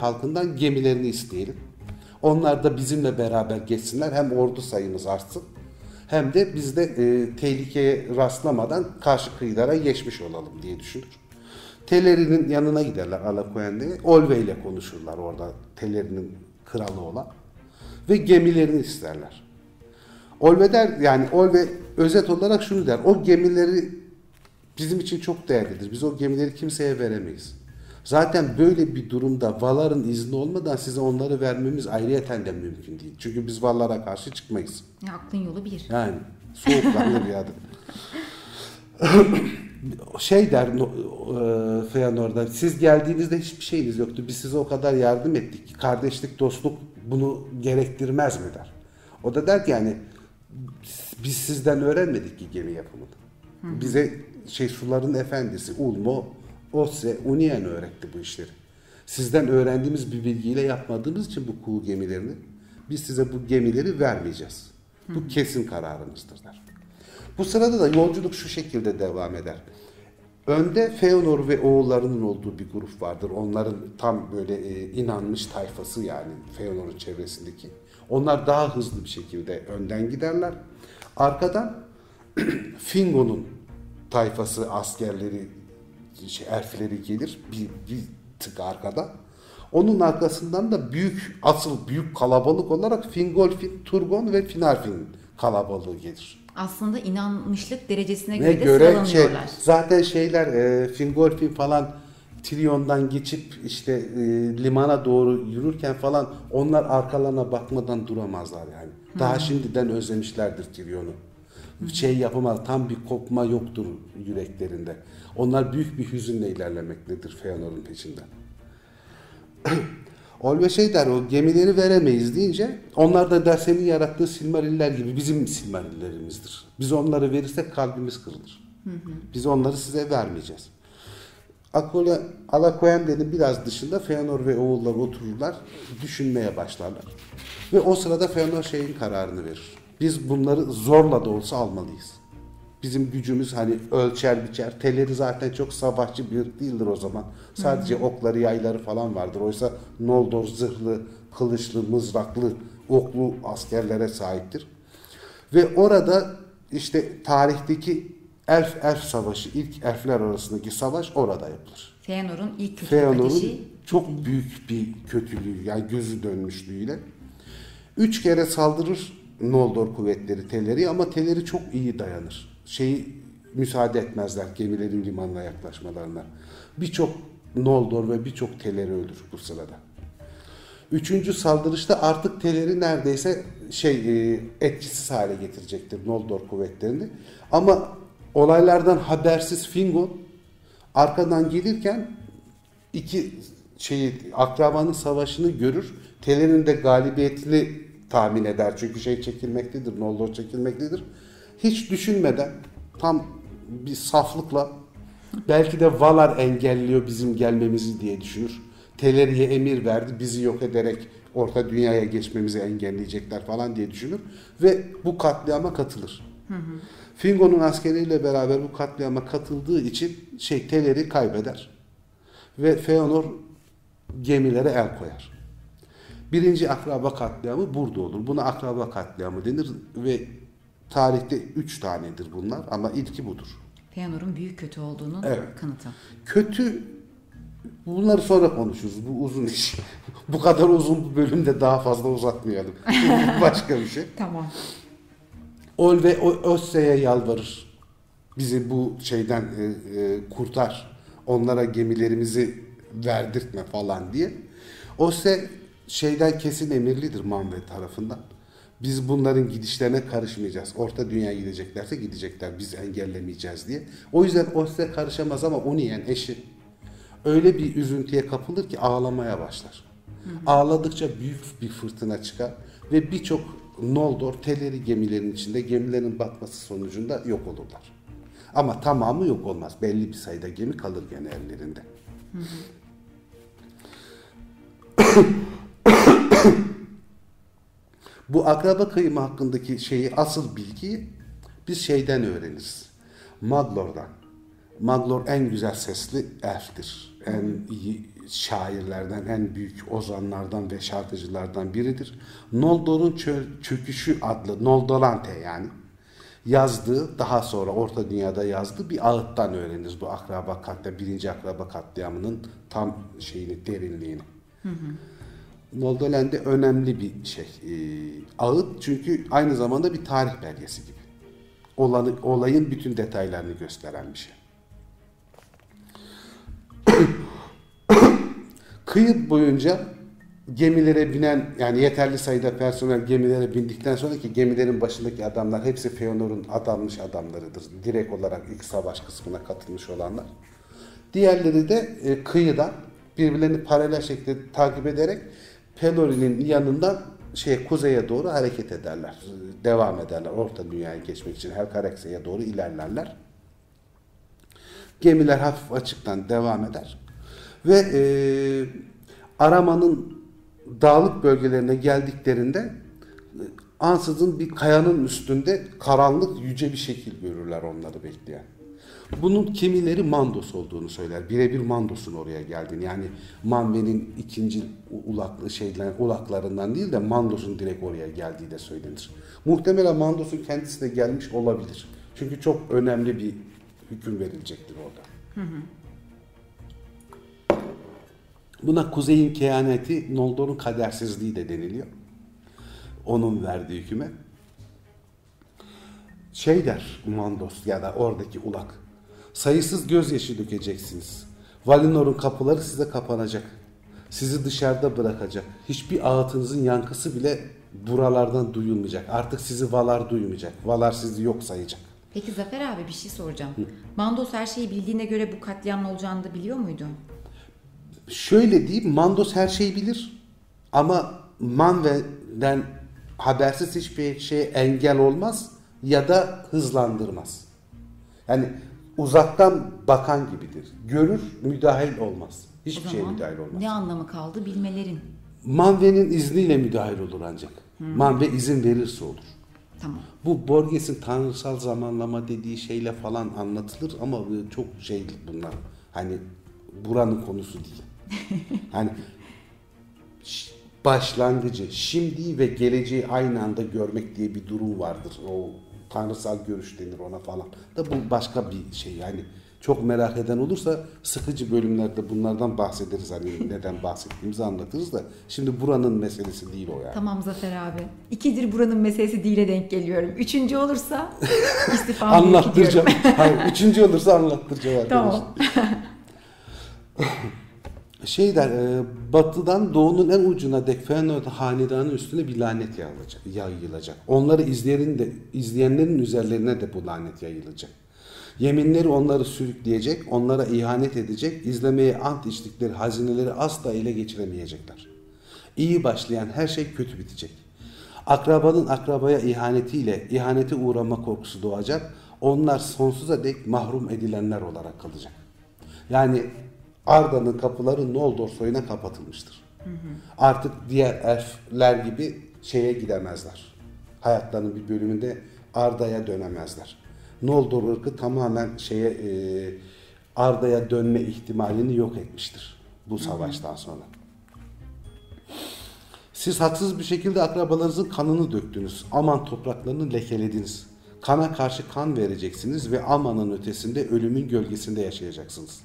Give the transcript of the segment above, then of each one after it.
halkından gemilerini isteyelim. Onlar da bizimle beraber geçsinler. Hem ordu sayımız artsın hem de biz de e, tehlikeye rastlamadan karşı kıyılara geçmiş olalım diye düşünür. Teleri'nin yanına giderler Alakoyen'de. Olve ile konuşurlar orada Teleri'nin kralı olan. Ve gemilerini isterler. Olve der yani Olve özet olarak şunu der. O gemileri bizim için çok değerlidir. Biz o gemileri kimseye veremeyiz. Zaten böyle bir durumda Valar'ın izni olmadan size onları vermemiz ayrıyeten de mümkün değil. Çünkü biz Valar'a karşı çıkmayız. Ya, aklın yolu bir. Yani soğukkanlı bir adam. şey der e, Feanor'da siz geldiğinizde hiçbir şeyiniz yoktu. Biz size o kadar yardım ettik. Kardeşlik, dostluk bunu gerektirmez mi der. O da der ki yani biz sizden öğrenmedik ki gemi yapımını. Bize şey suların efendisi Ulmo, Osse, Unien öğretti bu işleri. Sizden öğrendiğimiz bir bilgiyle yapmadığımız için bu kuğu gemilerini biz size bu gemileri vermeyeceğiz. Bu kesin kararımızdır der. Bu sırada da yolculuk şu şekilde devam eder. Önde Feanor ve oğullarının olduğu bir grup vardır. Onların tam böyle e, inanmış tayfası yani Feanor'un çevresindeki. Onlar daha hızlı bir şekilde önden giderler. Arkadan Fingo'nun tayfası, askerleri, şey, elfleri gelir bir, bir tık arkada. Onun arkasından da büyük, asıl büyük kalabalık olarak Fingolfin, Turgon ve Finarfin kalabalığı gelir. Aslında inanmışlık derecesine Ne göre de göre şey, zaten şeyler e, Fingolfin falan Tirion'dan geçip işte e, limana doğru yürürken falan onlar arkalarına bakmadan duramazlar yani. Daha şimdiden özlemişlerdir Tirion'u. Şey yapamaz, tam bir kopma yoktur yüreklerinde. Onlar büyük bir hüzünle ilerlemektedir Feanor'un peşinden. Olve şey der o gemileri veremeyiz deyince onlar da der senin yarattığı Silmariller gibi bizim Silmarillerimizdir. Biz onları verirsek kalbimiz kırılır. Biz onları size vermeyeceğiz. Akola, Alakoyende'nin biraz dışında Feanor ve oğulları otururlar, düşünmeye başlarlar. Ve o sırada Feanor şeyin kararını verir. Biz bunları zorla da olsa almalıyız. Bizim gücümüz hani ölçer biçer. Teleri zaten çok savaşçı bir değildir o zaman. Sadece okları yayları falan vardır. Oysa Noldor zırhlı, kılıçlı, mızraklı, oklu askerlere sahiptir. Ve orada işte tarihteki elf elf savaşı, ilk elfler arasındaki savaş orada yapılır. Feanor'un ilk kötülük Feanor'un çok büyük bir kötülüğü yani gözü dönmüşlüğüyle. Üç kere saldırır Noldor kuvvetleri Teleri ama Teleri çok iyi dayanır. Şeyi müsaade etmezler gemilerin limanına yaklaşmalarına. Birçok Noldor ve birçok Teleri ölür bu sırada. Üçüncü saldırışta artık Teleri neredeyse şey e, etkisiz hale getirecektir Noldor kuvvetlerini. Ama olaylardan habersiz Fingon arkadan gelirken iki şeyi akrabanın savaşını görür. Teler'in de galibiyetini tahmin eder. Çünkü şey çekilmektedir, Noldor çekilmektedir. Hiç düşünmeden tam bir saflıkla belki de Valar engelliyor bizim gelmemizi diye düşünür. Teleri'ye emir verdi. Bizi yok ederek orta dünyaya geçmemizi engelleyecekler falan diye düşünür. Ve bu katliama katılır. Fingo'nun askeriyle beraber bu katliama katıldığı için şey Teleri kaybeder. Ve Feanor gemilere el koyar. Birinci akraba katliamı burada olur. Buna akraba katliamı denir ve tarihte üç tanedir bunlar ama ilki budur. Feanor'un büyük kötü olduğunun Evet. kanıtı. Kötü bunları sonra konuşuruz. Bu uzun iş. bu kadar uzun bir bölümde daha fazla uzatmayalım. Başka bir şey. Tamam. Ol ve Osse'ye yalvarır. Bizi bu şeyden e, e, kurtar. Onlara gemilerimizi verdirtme falan diye. Osse şeyden kesin emirlidir Manve tarafından. Biz bunların gidişlerine karışmayacağız. Orta dünya gideceklerse gidecekler. Biz engellemeyeceğiz diye. O yüzden Osse karışamaz ama Onien eşi öyle bir üzüntüye kapılır ki ağlamaya başlar. Ağladıkça büyük bir fırtına çıkar ve birçok Noldor teleri gemilerin içinde gemilerin batması sonucunda yok olurlar. Ama tamamı yok olmaz. Belli bir sayıda gemi kalır gene ellerinde. Bu akraba kıyımı hakkındaki şeyi asıl bilgiyi biz şeyden öğreniriz. Maglor'dan. Maglor en güzel sesli elftir. en iyi şairlerden, en büyük ozanlardan ve şarkıcılardan biridir. Noldor'un Çö- Çöküşü adlı Noldorante yani yazdığı daha sonra Orta Dünya'da yazdığı bir ağıttan öğreniriz bu akraba katliamı, birinci akraba katliamının tam şeyini, derinliğini. Noldorland'e önemli bir şey. Ee, ağıt çünkü aynı zamanda bir tarih belgesi gibi. Olanı, olayın bütün detaylarını gösteren bir şey. Kıyı boyunca gemilere binen yani yeterli sayıda personel gemilere bindikten sonra ki gemilerin başındaki adamlar hepsi Feanor'un adanmış adamlarıdır. Direkt olarak ilk savaş kısmına katılmış olanlar. Diğerleri de e, kıyıdan birbirlerini paralel şekilde takip ederek Pelori'nin yanından şey kuzeye doğru hareket ederler. Devam ederler. Orta dünyaya geçmek için Helcarax'e doğru ilerlerler. Gemiler hafif açıktan devam eder. Ve e, aramanın dağlık bölgelerine geldiklerinde ansızın bir kayanın üstünde karanlık yüce bir şekil görürler onları bekleyen. Bunun kimileri Mandos olduğunu söyler. Birebir Mandos'un oraya geldiğini. Yani Manve'nin ikinci ulaklı şeyler, ulaklarından değil de Mandos'un direkt oraya geldiği de söylenir. Muhtemelen Mandos'un kendisi de gelmiş olabilir. Çünkü çok önemli bir hüküm verilecektir orada. Buna kuzeyin kehaneti, Noldor'un kadersizliği de deniliyor. Onun verdiği hüküme. Şey der Mandos ya da oradaki ulak. Sayısız gözyaşı dökeceksiniz. Valinor'un kapıları size kapanacak. Sizi dışarıda bırakacak. Hiçbir ağıtınızın yankısı bile buralardan duyulmayacak. Artık sizi Valar duymayacak. Valar sizi yok sayacak. Peki Zafer abi bir şey soracağım. Mandos her şeyi bildiğine göre bu katliamın olacağını da biliyor muydu? Şöyle diyeyim, Mandos her şeyi bilir ama Manve'den habersiz hiçbir şeye engel olmaz ya da hızlandırmaz. Yani uzaktan bakan gibidir. Görür, müdahil olmaz. Hiçbir şeye müdahil olmaz. ne anlamı kaldı bilmelerin. Manve'nin izniyle müdahil olur ancak. Manve izin verirse olur. Tamam. Bu Borges'in tanrısal zamanlama dediği şeyle falan anlatılır ama çok şey bunlar. Hani buranın konusu değil. hani başlangıcı, şimdi ve geleceği aynı anda görmek diye bir durum vardır. O tanrısal görüş denir ona falan. Da bu başka bir şey yani. Çok merak eden olursa sıkıcı bölümlerde bunlardan bahsederiz. Hani neden bahsettiğimizi anlatırız da. Şimdi buranın meselesi değil o yani. Tamam Zafer abi. İkidir buranın meselesi değil'e denk geliyorum. Üçüncü olursa istifamı Anlattıracağım. Hayır, üçüncü olursa anlattıracağım arkadaşlar. Tamam. Şey der, e, batıdan doğunun en ucuna dek Fëanor hanedanı üstüne bir lanet yayılacak. yayılacak. Onları izleyenin de, izleyenlerin üzerlerine de bu lanet yayılacak. Yeminleri onları sürükleyecek, onlara ihanet edecek, izlemeye ant içtikleri hazineleri asla ele geçiremeyecekler. İyi başlayan her şey kötü bitecek. Akrabanın akrabaya ihanetiyle ihanete uğrama korkusu doğacak. Onlar sonsuza dek mahrum edilenler olarak kalacak. Yani Arda'nın kapıları Noldor soyuna kapatılmıştır. Artık diğer elfler gibi şeye gidemezler. Hayatlarının bir bölümünde Arda'ya dönemezler. Noldor ırkı tamamen şeye e, Arda'ya dönme ihtimalini yok etmiştir bu savaştan sonra. Siz haksız bir şekilde akrabalarınızın kanını döktünüz. Aman topraklarını lekelediniz. Kana karşı kan vereceksiniz ve Aman'ın ötesinde ölümün gölgesinde yaşayacaksınız.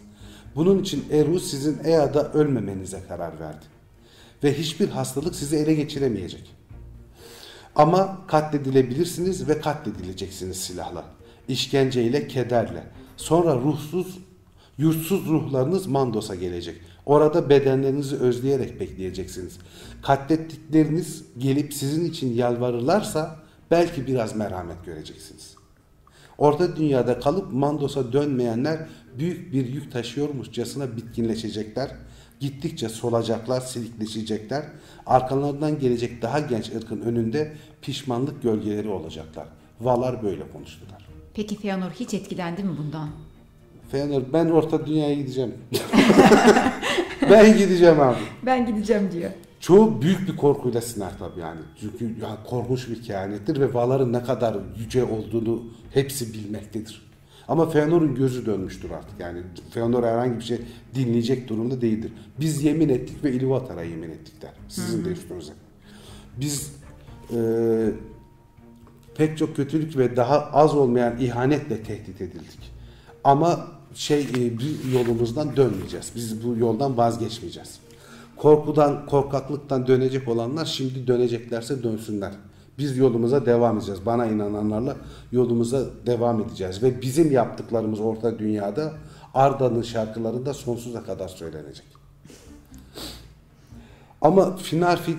Bunun için Eru sizin Ea'da ölmemenize karar verdi. Ve hiçbir hastalık sizi ele geçiremeyecek. Ama katledilebilirsiniz ve katledileceksiniz silahla. İşkenceyle, kederle. Sonra ruhsuz, yurtsuz ruhlarınız Mandos'a gelecek. Orada bedenlerinizi özleyerek bekleyeceksiniz. Katlettikleriniz gelip sizin için yalvarırlarsa belki biraz merhamet göreceksiniz. Orta dünyada kalıp Mandos'a dönmeyenler büyük bir yük taşıyormuşçasına bitkinleşecekler. Gittikçe solacaklar, silikleşecekler. Arkalarından gelecek daha genç ırkın önünde pişmanlık gölgeleri olacaklar. Valar böyle konuştular. Peki Feanor hiç etkilendi mi bundan? Feanor ben orta dünyaya gideceğim. ben gideceğim abi. Ben gideceğim diyor. Çoğu büyük bir korkuyla siner tabii yani. Çünkü ya korkunç bir kehanettir ve Valar'ın ne kadar yüce olduğunu hepsi bilmektedir. Ama Feanor'un gözü dönmüştür artık. Yani Feanor herhangi bir şey dinleyecek durumda değildir. Biz yemin ettik ve Ilúvatar'a yemin ettik der. Sizin de üstünüze. Biz e, pek çok kötülük ve daha az olmayan ihanetle tehdit edildik. Ama şey e, bir yolumuzdan dönmeyeceğiz. Biz bu yoldan vazgeçmeyeceğiz. Korkudan, korkaklıktan dönecek olanlar şimdi döneceklerse dönsünler. Biz yolumuza devam edeceğiz. Bana inananlarla yolumuza devam edeceğiz. Ve bizim yaptıklarımız orta dünyada Arda'nın şarkılarında sonsuza kadar söylenecek. Ama Finarfil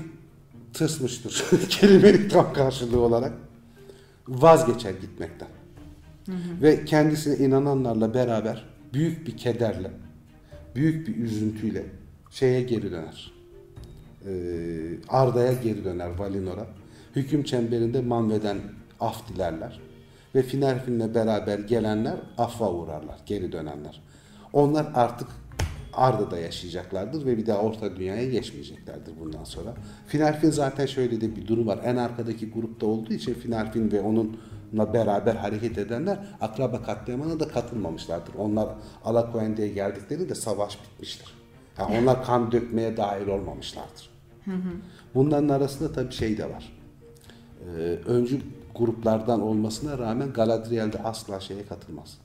tırsmıştır. Kelimenin tam karşılığı olarak vazgeçer gitmekten. Ve kendisine inananlarla beraber büyük bir kederle, büyük bir üzüntüyle şeye geri döner. Ee, Arda'ya geri döner Valinor'a. Hüküm çemberinde Manve'den af dilerler. Ve Finarfin'le beraber gelenler affa uğrarlar, geri dönenler. Onlar artık Arda'da yaşayacaklardır ve bir daha Orta Dünya'ya geçmeyeceklerdir bundan sonra. Finarfin zaten şöyle de bir durum var. En arkadaki grupta olduğu için Finarfin ve onunla beraber hareket edenler akraba katliamına da katılmamışlardır. Onlar Alakoende'ye geldikleri de savaş bitmiştir. Yani onlar kan dökmeye dahil olmamışlardır. Bunların arasında tabii şey de var. Ee, öncü gruplardan olmasına rağmen Galadriel de asla şeye katılmaz.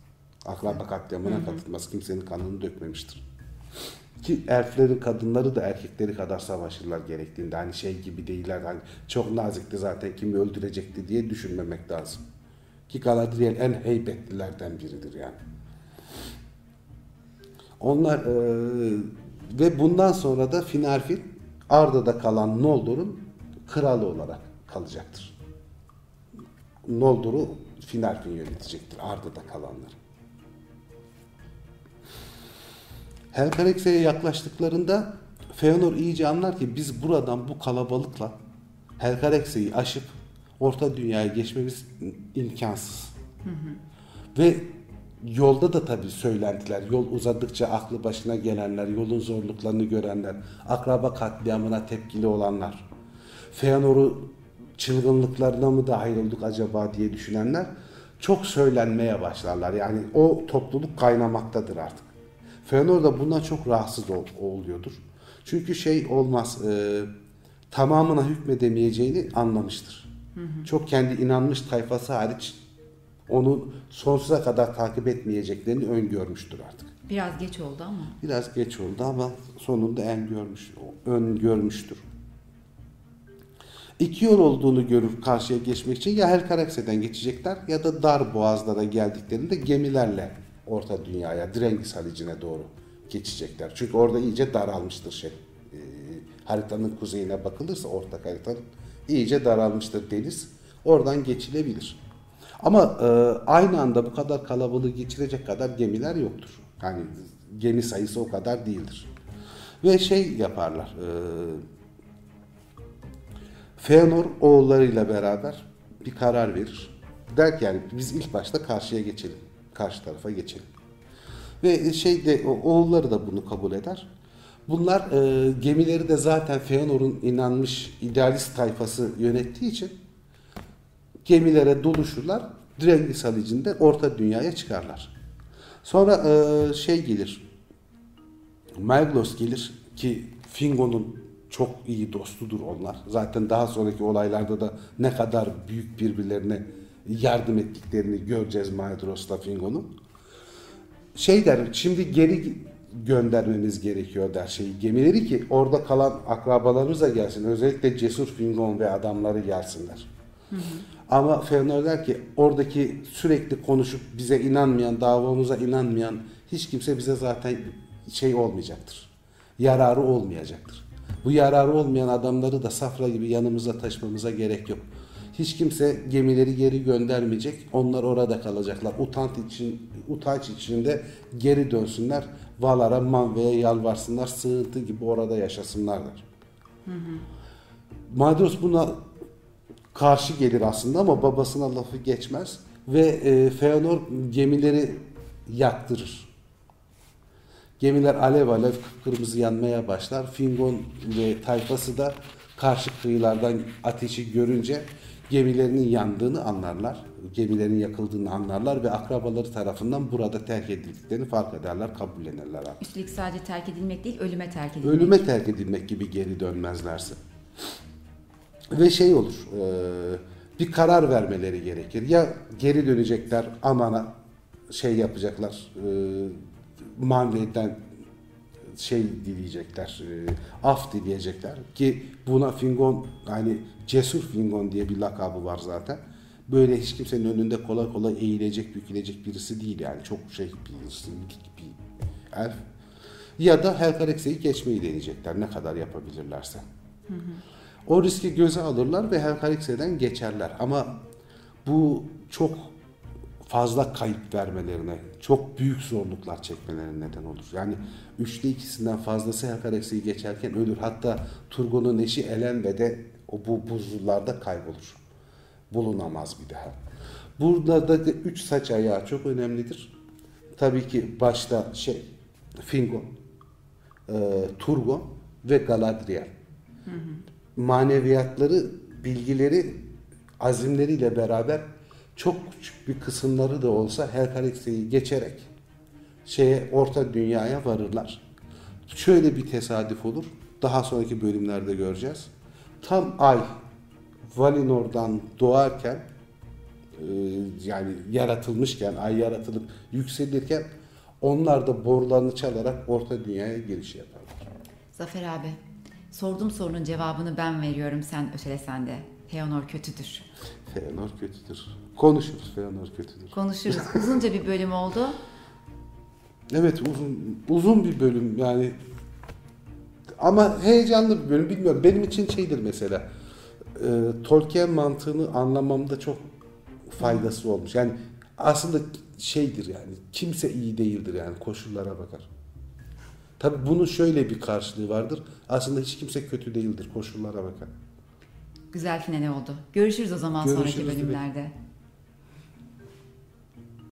Akraba katliamına katılmaz. Kimsenin kanını dökmemiştir. Ki elflerin kadınları da erkekleri kadar savaşırlar gerektiğinde. Hani şey gibi değiller. Hani çok nazikti zaten kimi öldürecekti diye düşünmemek lazım. Ki Galadriel en heybetlilerden biridir yani. Onlar e, ve bundan sonra da Finarfin Arda'da kalan Noldor'un kralı olarak kalacaktır. Noldor'u Finarfin yönetecektir Arda'da kalanlar. Helcarax'e yaklaştıklarında Feanor iyice anlar ki biz buradan bu kalabalıkla Helcarax'e'yi aşıp Orta Dünya'ya geçmemiz imkansız. Ve yolda da tabii söylentiler, yol uzadıkça aklı başına gelenler, yolun zorluklarını görenler, akraba katliamına tepkili olanlar, Feanor'u çılgınlıklarına mı dahil olduk acaba diye düşünenler çok söylenmeye başlarlar. Yani o topluluk kaynamaktadır artık. Feanor da bundan çok rahatsız ol, oluyordur. Çünkü şey olmaz, e, tamamına hükmedemeyeceğini anlamıştır. Hı hı. Çok kendi inanmış tayfası hariç onu sonsuza kadar takip etmeyeceklerini öngörmüştür artık. Biraz geç oldu ama. Biraz geç oldu ama sonunda en görmüş, ön görmüştür. İki yol olduğunu görür karşıya geçmek için ya Helcarax'den geçecekler ya da dar boğazlara geldiklerinde gemilerle Orta Dünya'ya, Drengis Halici'ne doğru geçecekler. Çünkü orada iyice daralmıştır şey. E, haritanın kuzeyine bakılırsa ortak haritanın iyice daralmıştır deniz. Oradan geçilebilir. Ama e, aynı anda bu kadar kalabalığı geçirecek kadar gemiler yoktur. Yani gemi sayısı o kadar değildir. Ve şey yaparlar. E, Feanor oğullarıyla beraber bir karar verir. Der ki yani biz ilk başta karşıya geçelim. Karşı tarafa geçelim. Ve şey de oğulları da bunu kabul eder. Bunlar e, gemileri de zaten Feanor'un inanmış idealist tayfası yönettiği için gemilere doluşurlar. Drengis Halici'nde orta dünyaya çıkarlar. Sonra e, şey gelir. Melglos gelir ki Fingon'un çok iyi dostudur onlar. Zaten daha sonraki olaylarda da ne kadar büyük birbirlerine yardım ettiklerini göreceğiz Maedros'la Fingon'un. Şey der, şimdi geri göndermemiz gerekiyor der şeyi gemileri ki orada kalan akrabalarımız da gelsin. Özellikle cesur Fingon ve adamları gelsinler. Hı hı. Ama Fëanor der ki oradaki sürekli konuşup bize inanmayan, davamıza inanmayan hiç kimse bize zaten şey olmayacaktır. Yararı olmayacaktır. Bu yararı olmayan adamları da safra gibi yanımıza taşımamıza gerek yok. Hiç kimse gemileri geri göndermeyecek. Onlar orada kalacaklar. Utanç için utanç içinde geri dönsünler. Valar'a, Manve'ye yalvarsınlar. Sığıntı gibi orada yaşasınlar der. Hı hı. Madros buna karşı gelir aslında ama babasına lafı geçmez ve e, Feanor gemileri yaktırır. Gemiler alev alev kıpkırmızı yanmaya başlar. Fingon ve tayfası da karşı kıyılardan ateşi görünce Gemilerinin yandığını anlarlar. Gemilerin yakıldığını anlarlar ve akrabaları tarafından burada terk edildiklerini fark ederler, kabullenirler artık. Üstelik sadece terk edilmek değil, ölüme terk edilmek. Ölüme terk edilmek gibi geri dönmezlerse. Ve şey olur, e, bir karar vermeleri gerekir. Ya geri dönecekler, amana şey yapacaklar, e, maneviyeden şey dileyecekler, e, af dileyecekler ki buna Fingon hani cesur Fingon diye bir lakabı var zaten. Böyle hiç kimsenin önünde kolay kolay eğilecek, bükülecek birisi değil yani. Çok şey birisi, bir, bir elf. Ya da Helcarex'i geçmeyi deneyecekler ne kadar yapabilirlerse. O riski göze alırlar ve Helcarex'den geçerler. Ama bu çok fazla kayıp vermelerine, çok büyük zorluklar çekmelerine neden olur. Yani üçte ikisinden fazlası Helcarex'i geçerken ölür. Hatta Turgon'un eşi Elenve de o bu buzullarda kaybolur. Bulunamaz bir daha. Burada da üç saç ayağı çok önemlidir. Tabii ki başta şey Fingon, e, Turgon ve Galadriel. Maneviyatları, bilgileri, azimleriyle beraber çok küçük bir kısımları da olsa Helcarex'i geçerek şeye orta dünyaya varırlar. Şöyle bir tesadüf olur. Daha sonraki bölümlerde göreceğiz. Tam ay Valinor'dan doğarken e, yani yaratılmışken, ay yaratılıp yükselirken onlar da borularını çalarak orta dünyaya giriş yaparlar. Zafer abi, sorduğum sorunun cevabını ben veriyorum, sen ötelesen de. Feanor kötüdür. Feanor kötüdür. Konuşuruz Feanor kötüdür. Konuşuruz. Uzunca bir bölüm oldu. Evet uzun uzun bir bölüm yani ama heyecanlı bir bölüm bilmiyorum. Benim için şeydir mesela e, Tolkien mantığını anlamamda çok faydası olmuş. Yani aslında şeydir yani kimse iyi değildir yani koşullara bakar. Tabi bunun şöyle bir karşılığı vardır. Aslında hiç kimse kötü değildir koşullara bakar. Güzel finale oldu. Görüşürüz o zaman Görüşürüz sonraki bölümlerde.